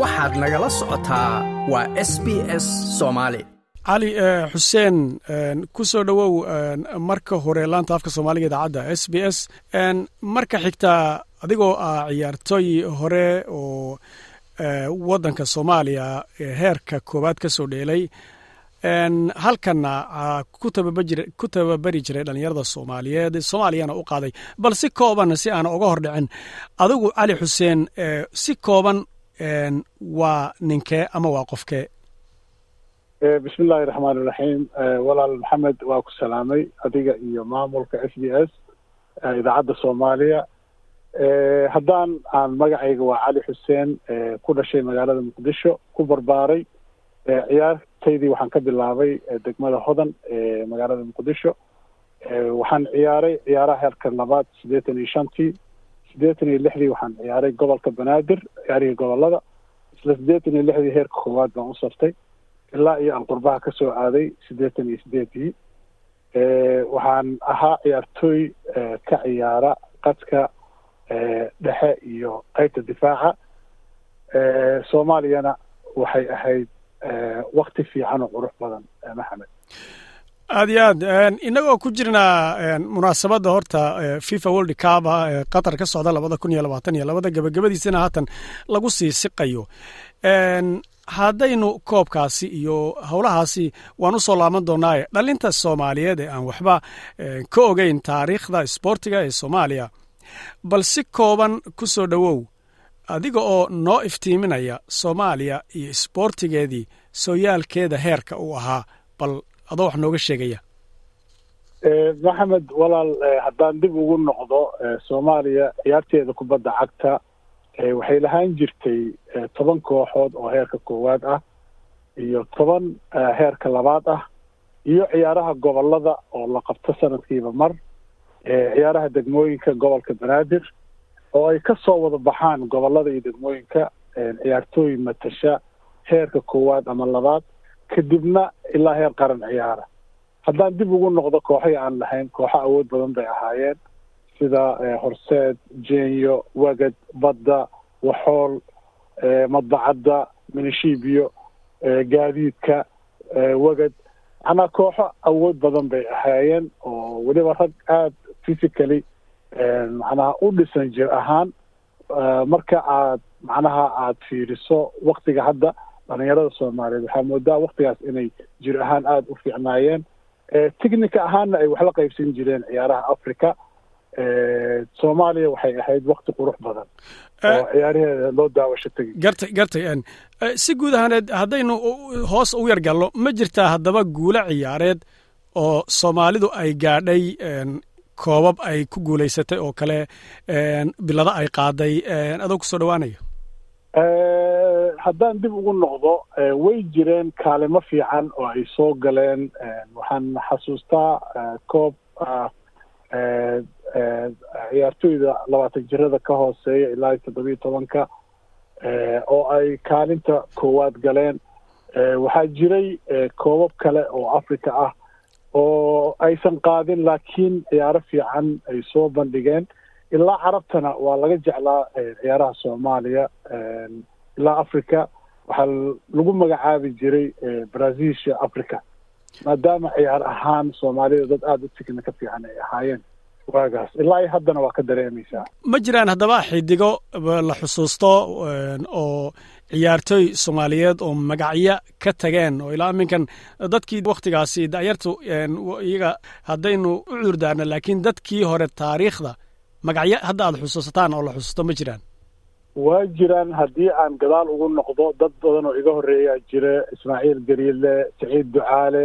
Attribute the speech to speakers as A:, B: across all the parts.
A: waxaad nagala socotaa waa s b s soomaali
B: cali xuseen ku soo dhowow marka hore laanta afka soomaaliga idaacadda s b s marka xigta adigoo ah ciyaartooy hore oo waddanka soomaaliya heerka koowaad ka soo dheelay halkanna ku tababari jiray dhallinyarada soomaaliyeed soomaaliyana u qaaday. Bal si kooban si aan uga hor dhicin adigu cali xuseen si kooban waa ninkee ama waa qofkee
C: bismi illaahi raxmaan iraxiim walaal maxamed waa ku salaamay adiga iyo maamulka s b s idaacadda soomaaliya. Haddaan aan magacayga waa cali xuseen ku dhashay magaalada muqdisho ku barbaaray ciyaartaydii waxaan ka bilaabay degmada hodan ee magaalada muqdisho. Waxaan ciyaaray ciyaaraha heerka labaad siddeetan iyo shantii siddeetan iyo lixdii waxaan ciyaaray gobolka banaadir ciyaarihii gobollada isla siddeetan iyo lixdii heerka koowaad baan u saftay ilaa iyo aan qurbaha ka soo aaday siddeetan iyo sideedii waxaan ahaa ciyaartooy ka ciyaara qadka dhexe iyo qaybta difaaca. Soomaaliyana waxay ahayd wakti fiican oo qurux badan maxamed
B: aad iyo aad inagoo ku jirnaa munaasabadda horta fifa world cup ah ee qatar ka socda labada kun iyo labaatan iyo labada gebagabadiisana haatan lagu sii siqayo. Haddaynu koobkaasi iyo howlahaasi waan u soo laaban doonaaye dhalinta soomaaliyeed ee aan waxba ka ogeyn taariikhda isboortiga ee soomaaliya. Bal si kooban ku soo dhowow adiga oo noo iftiiminaya soomaaliya iyo isboortigeedii sooyaalkeeda heerka uu ahaa bal adoo wax nooga sheegaya.
C: Maxamed walaal haddaan dib ugu noqdo soomaaliya ciyaarteeda kubadda cagta waxay lahaan jirtay toban kooxood oo heerka koowaad ah iyo toban heerka labaad ah iyo ciyaaraha gobollada oo la qabto sanadkiiba mar ciyaaraha degmooyinka gobolka banaadir oo ay ka soo wada baxaan gobollada iyo degmooyinka ciyaartooy matasha heerka koowaad ama labaad kadibna ilaa heer qaran ciyaara. Haddaan dib ugu noqdo kooxihii aan lahayn kooxo awood badan bay ahaayeen. Sida horseed jenyo wagad badda waxool madbacadda minishibiyo gaadiidka wagad. Macnaa kooxo awood badan bay ahaayeen oo weliba rag aada physically macnaha u dhisan jir ahaan marka aad macnaha aada fiiriso waktiga hadda dhalinyarada soomaaliyeed. Waxaa moodaa waktigaas inay jir ahaan aada u fiicnaayeen. Technica ahaanna ay waxla qaybsan jireen ciyaaraha africa soomaaliya waxay ahayd wakti qurux badan oo ciyaaraheeda loo daawasho tegi.
B: Gartay gartay si guud ahaaneed haddaynu hoos u yar galno ma jirtaa haddaba guulo ciyaareed oo soomaalidu ay gaadhay koobab ay ku guulaysatay oo kale bilado ay qaaday adoo ku soo dhawaanaya
C: haddaan dib ugu noqdo way jireen kaalimo fiican oo ay soo galeen waxaan xasuustaa koob ciyaartooyda labaatan jirada ka hooseeya ilaa toddobiyo tobanka oo ay kaalinta koowaad galeen. Waxaa jiray koobab kale oo africa ah oo aysan qaadin laakiin ciyaaro fiican ay soo bandhigeen. Ilaa carabtana waa laga jeclaa ciyaaraha soomaaliya ilaa africa waxaa lagu magacaabi jiray brazilsha africa maadaama ciyaar ahaan soomaalida dad aada u tikna ka fiican ay ahaayeen. Waagaas ilaa iyo haddana waa ka dareemaysaa
B: ma jiraan haddaba xidigo la xusuusto oo ciyaartooy soomaaliyeed oo magacyo ka tageen oo ilaa iminkan dadkii waktigaasi da'yartu iyaga haddaynu u cuurdaarna laakiin dadkii hore taariikhda magacyo hadda aada xusuusataan oo la xusuusto ma jiraan
C: waa jiraan haddii aan gadaal ugu noqdo dad badan oo iga horreeyaa jira ismaaciil gariile saciid ducaale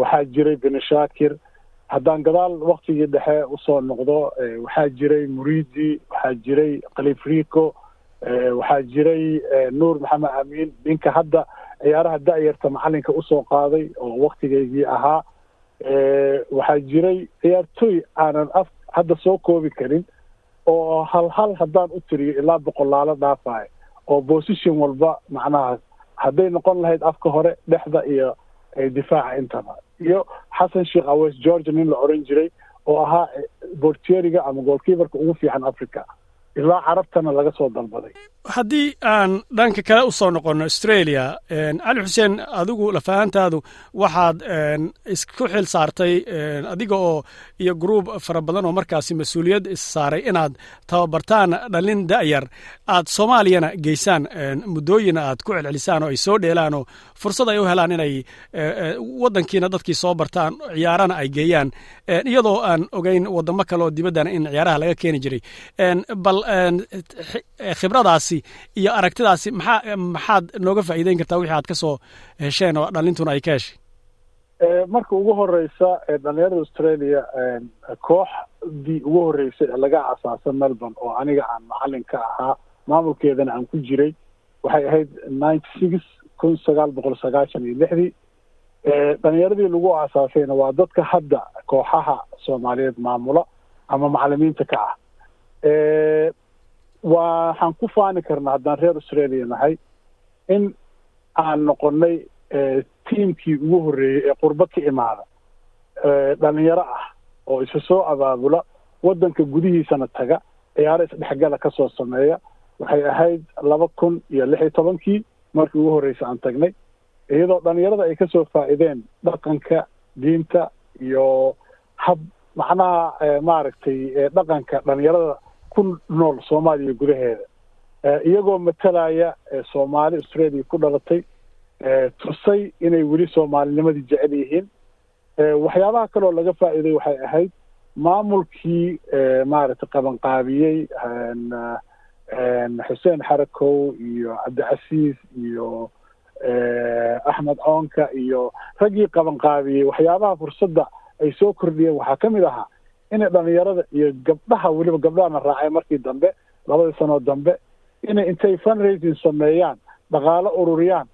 C: waxaa jiray bini shaakir. Haddaan gadaal waktigii dhexe u soo noqdo waxaa jiray muridi waxaa jiray kalifrico waxaa jiray nuur maxamed amiin. Ninka hadda ciyaaraha da'yarta macalinka u soo qaaday oo waktigeygii ahaa waxaa jiray ciyaartooy aanan af hadda soo koobi karin oo hal hal haddaan u tiriyo ilaa boqolaalo dhaafayo oo position walba macnaha hadday noqon lahayd afka hore dhexda iyo difaaca intaba. Iyo xasan sheekh aweys georgia nin la oran jiray oo ahaa bortieriga ama goolkiibarka ugu fiican africa ilaa carabtana laga soo dalbaday.
B: Haddii aan dhanka kale u soo noqonno australia cali xuseen adigu lafahantaadu waxaad isku xil saartay adiga oo iyo gruub fara badan oo markaasi mas'uuliyad issaaray inaad tababartaan dhalin da'yar. Aad soomaaliyana geysaan muddooyina aad ku celcelisaan oo ay soo dheelaan oo fursad ay u helaan inay waddankiina dadkii soo bartaan ciyaarana ay geeyaan iyadoo aan ogeyn waddamo kale oo dibaddana in ciyaaraha laga keeni jiray. Bal khibradaasi iyo aragtidaasi maxaa maxaad nooga faa'iideyn kartaa wixii aad ka soo hesheen oo dhalintuna ay ka heshay?
C: Marka ugu horeysa dhalinyarada australia kooxdii ugu horeysay ee laga asaasa melbourne oo aniga aan macalin ka ahaa maamulkeedana aan ku jiray waxay ahayd ninety six kun sagaal boqol sagaashan iyo lixdii dhalinyaradii lagu aasaasayna waa dadka hadda kooxaha soomaaliyeed maamula ama macalimiinta ka ah. Waxaan ku faani karnaa haddaan reer australia nahay in aan noqonnay tiamkii ugu horreeyey ee qurbo ka imaada dhalinyaro ah oo isa soo abaabula waddanka gudihiisana taga ciyaaro isdhexgala ka soo sameeya. Waxay ahayd laba kun iyo lix iyo tobankii markii ugu horreysa aan tagnay iyadoo dhalinyarada ay ka soo faa'iideen dhaqanka diinta iyo hab macnaha maaragtay dhaqanka dhalinyarada ku nool soomaaliya gudaheeda. Iyagoo matalaya soomaali australia ku dhalatay tusay inay weli soomaalinimadii jecel yihiin. Waxyaabaha kaloo laga faa'iiday waxay ahayd maamulkii maaragtay qabanqaabiyey xuseen xarakow iyo cabdicasiis iyo axmed coonka iyo raggii qabanqaabiyey waxyaabaha fursadda ay soo kordhiyeen waxaa ka mid ahaa inay dhalinyarada iyo gabdhaha weliba gabdhahana raacay markii dambe labadii sanoo dambe inay intay fundraising sameeyaan dhaqaalo ururiyaan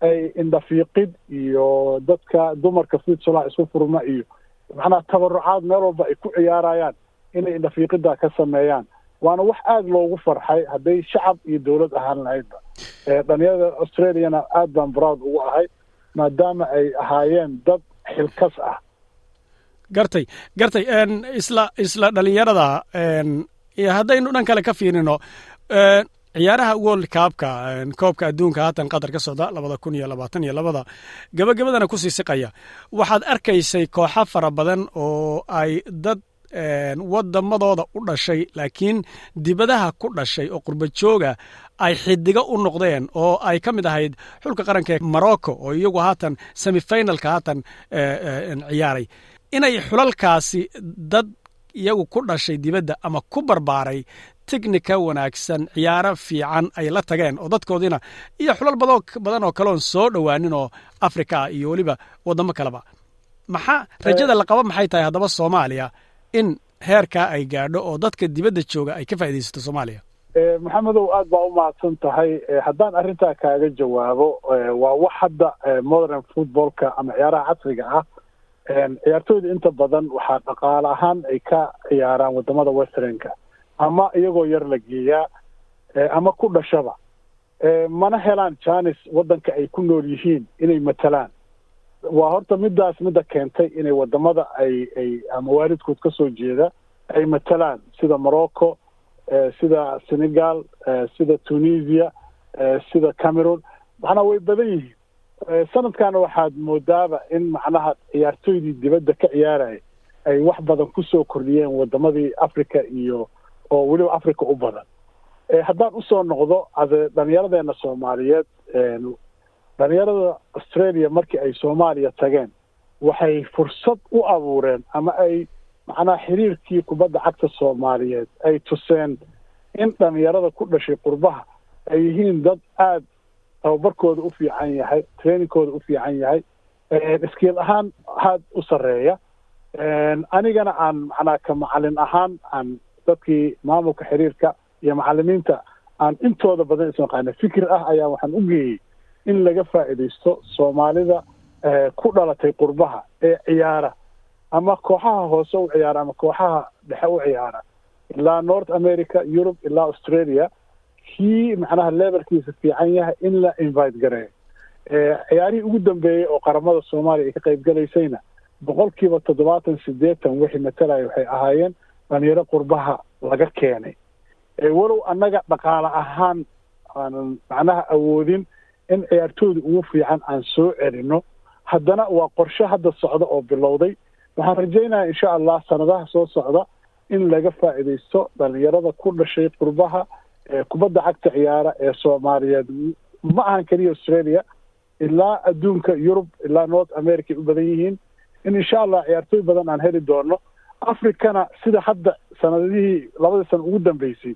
C: ay indhafiiqid iyo dadka dumarka fidsula isku furma iyo macnaha tabarucaad meel walba ay ku ciyaarayaan inay indhafiiqida ka sameeyaan waana wax aada loogu farxay hadday shacab iyo dowlad ahaan lahaydba dhalinyarada australiana aad baan broud ugu ahay maadaama ay ahaayeen dad xilkas ah.
B: Gartay gartay isla isla dhalinyarada haddaynu dhan kale ka fiirino ciyaaraha world kaabka koobka adduunka haatan qatar ka socda labada kun iyo labaatan iyo labada gabagabadana ku sii siqaya. Waxaad arkaysay kooxo fara badan oo ay dad wadamadooda u dhashay laakiin dibadaha ku dhashay oo qurba jooga ay xidigo u noqdeen oo ay ka mid ahayd xulka qaranka ee morocco oo iyagu haatan semifinalka haatan ciyaaray. Inay xulalkaasi dad iyagu ku dhashay dibadda ama ku barbaaray technika wanaagsan ciyaaro fiican ay la tageen oo dadkoodiina iyo xulal badan oo kaleon soo dhowaanin oo africa ah iyo weliba waddamo kaleba. Maxaa rajada la qaba maxay tahay haddaba soomaaliya in heerkaa ay gaadho oo dadka dibadda jooga ay ka faaidaysato soomaaliya.
C: Maxamedow aad baa u mahadsan tahay haddaan arrintaa kaaga jawaabo waa wax hadda modern footballka ama ciyaaraha casriga ah ciyaartooyda inta badan waxaa dhaqaale ahaan ay ka ciyaaraan waddamada westernka. Ama iyagoo yar la geeyaa ama ku dhashaba. Mana helaan janis waddanka ay ku nool yihiin inay matalaan waa horta midaas midda keentay inay waddamada ay ay ama waalidkood ka soo jeeda ay matalaan sida morocco sida senegal sida tunisia sida cameroon. Macnaha way badan yihiin. Sanadkana waxaad moodaaba in macnaha ciyaartooydii dibadda ka ciyaaraya ay wax badan ku soo kordhiyeen wadamadii africa iyo oo weliba africa u badan. Haddaan u soo noqdo ade dhalinyaradeena soomaaliyeed dhalinyarada australia markii ay soomaaliya tageen waxay fursad u abuureen ama ay macnaha xiriirkii kubadda cagta soomaaliyeed ay tuseen in dhalinyarada ku dhashay qurbaha ay yihiin dad aada tababarkooda u fiican yahay trainingkooda u fiican yahay. Iskiil ahaan aad u sarreeya. Anigana aan macnaha ka macalin ahaan aan dadkii maamulka xiriirka iyo macalimiinta aan intooda badan isnaqaana fikir ah ayaa waxaan u geeyey in laga faa'iidaysto soomaalida ku dhalatay qurbaha ee ciyaara. Ama kooxaha hoose u ciyaara ama kooxaha dhexe u ciyaara. Ilaa north america europe ilaa australia kii macnaha levelkiisa fiican yahay in la invite gareeyo ciyaarihii ugu dambeeyey oo qaramada soomaaliya ay ka qayb galaysayna boqol kiiba toddobaatan siddeetan wixii matalaya waxay ahaayeen dhalinyaro qurbaha laga keenay. Walow annaga dhaqaale ahaan aanan macnaha awoodin in ciyaartooyda ugu fiican aan soo celino haddana waa qorshe hadda socda oo bilowday. Waxaan rajaynayaa insha allah sanadaha soo socda in laga faa'iidaysto dhalinyarada ku dhashay qurbaha kubadda cagta ciyaara ee soomaaliyeed. Ma ahan keliya australia ilaa adduunka yurub ilaa north america ay u badan yihiin. In insha allah ciyaartooy badan aan heli doono africana sida hadda sanadihii labadii sana ugu dambeysay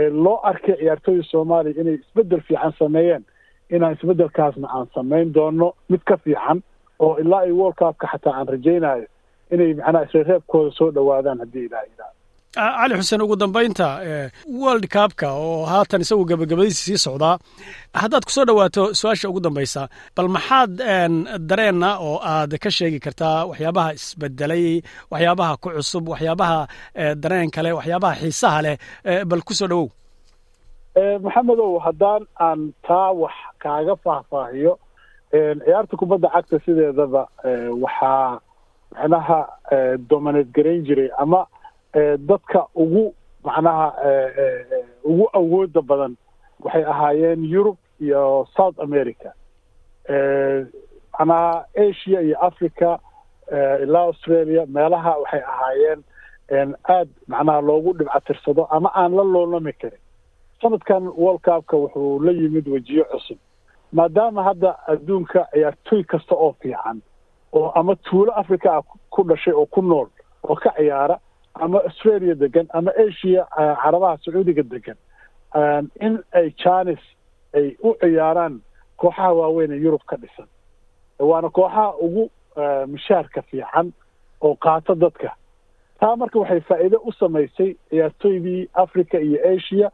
C: ee loo arkay ciyaartooyda soomaaliya inay isbeddel fiican sameeyeen inaan isbeddelkaasna aan samayn doono mid ka fiican oo ilaa ay world cupka xataa aan rajaynayo inay macnaha isreereebkooda soo dhowaadaan haddii ilaah yidhahdo
B: cali xuseen ugu dambaynta world cupka oo haatan isagu gabagabadiisa sii socdaa haddaad ku soo dhowaato su'aasha ugu dambaysa bal maxaad dareenna oo aad ka sheegi kartaa waxyaabaha isbedelay waxyaabaha ku cusub waxyaabaha dareen kale waxyaabaha xiisaha leh bal ku soo dhowow
C: maxamedow haddaan aan taa wax kaaga faahfaahiyo ciyaarta kubadda cagta sideedaba waxaa macnaha dominate garayn jiray ama dadka ugu macnaha ugu awooda badan waxay ahaayeen yurub iyo south america. Macnaha asia iyo africa ilaa australia meelaha waxay ahaayeen aad macnaha loogu dhibcatirsado ama aan la loolami karin sanadkan world cupka wuxuu la yimid wejiyo cusub. Maadaama hadda adduunka ciyaartooy kasta oo fiican oo ama tuulo africa ah ku dhashay oo ku nool oo ka ciyaara ama australia degan ama asia carabaha sacuudiga degan in ay janis ay u ciyaaraan kooxaha waaweyn ee yurub ka dhisan. Waana kooxaha ugu mishaarka fiican oo qaato dadka. Taa marka waxay faa'iido u samaysay ciyaartooydii africa iyo asia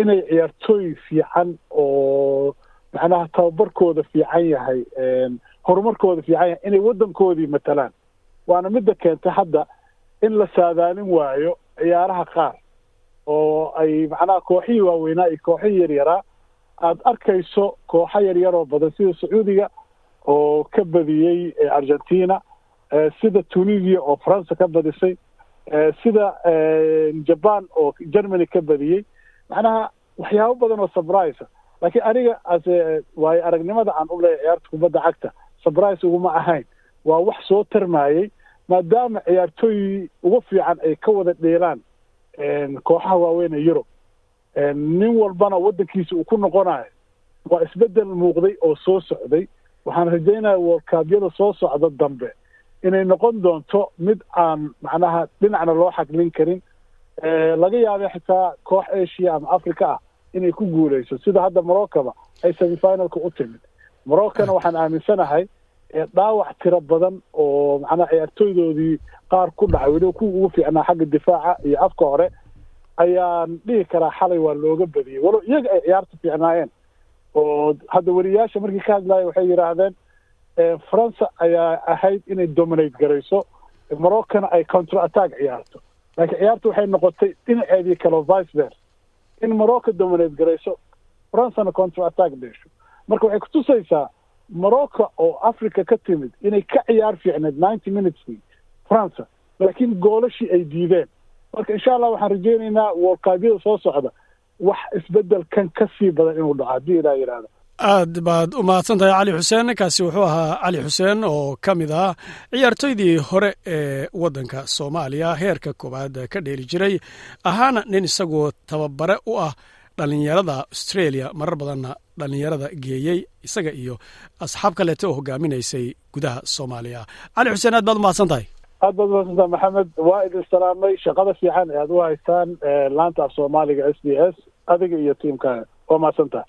C: inay ciyaartooy fiican oo macnaha tababarkooda fiican yahay horumarkooda fiican yahay inay waddankoodii matalaan. Waana midda keentay hadda in la saadaalin waayo ciyaaraha qaar oo ay macnaha kooxihii waaweynaa iyo kooxihii yaryaraa aada arkayso kooxo yaryaroo badan sida sacuudiga oo ka badiyey argentina sida tunisia oo faransa ka badisay sida jaban oo germany ka badiyey macnaha waxyaabo badan oo surprise laakiin aniga ase waayo aragnimada aan u leeyahay ciyaarta kubadda cagta surprise uguma ahayn. Waa wax soo tarmayey maadaama ciyaartooy ugu fiican ay ka wada dheelaan kooxaha waaweyn ee yurub nin walbana waddankiisa uu ku noqonayo waa isbeddel muuqday oo soo socday. Waxaan rajaynaya worldkaabyada soo socda dambe. Inay noqon doonto mid aan macnaha dhinacna loo xaglin karin laga yaabay xitaa koox asia ama africa ah inay ku guuleyso sida hadda moroccoba ay semifinalka u timid. Moroccona waxaan aaminsanahay dhaawac tiro badan oo macnaha ciyaartooydoodii qaar ku dhacay weliba kuwa ugu fiicnaa xagga difaaca iyo afka hore ayaan dhihi karaa xalay waa looga badiyey walow iyaga ay ciyaarta fiicnaayeen oo hadda weriyaasha markii ka hadlaya waxay yidhaahdeen faransa ayaa ahayd inay dominate garayso moroccona ay counter attack ciyaarto laakiin ciyaarta waxay noqotay dhinaceedii kaleo vice in morocco dominate garayso farancana counter attack dheesho marka waxay kutusaysaa morocco oo africa ka timid inay ka ciyaar fiicneed ninety minuteskii faransa laakiin goolashii ay diideen. Marka insha allah waxaan rajaynaynaa worldkaabyada soo socda wax isbeddelkan ka sii badan inuu dhaco haddii ilaa yidhaahdo
B: aad baad u mahadsan tahay cali xuseen kaasi wuxuu ahaa cali xuseen oo ka mid ah ciyaartoydii hore ee waddanka soomaaliya. Heerka koowaad ka dheeli jiray ahaana nin isagoo tababare u ah dhallinyarada australia marar badanna dhallinyarada geeyey isaga iyo asxaab kaleete oo hogaaminaysay gudaha soomaaliya. Cali xuseen aad baad u mahadsan tahay?
C: Aad baad umahadsantaha maxamed. Waa idin salaamay shaqada fiican ee aad u haystaan laanta af soomaaliga s b s adiga iyo tiimkaaga waa mahadsan tahay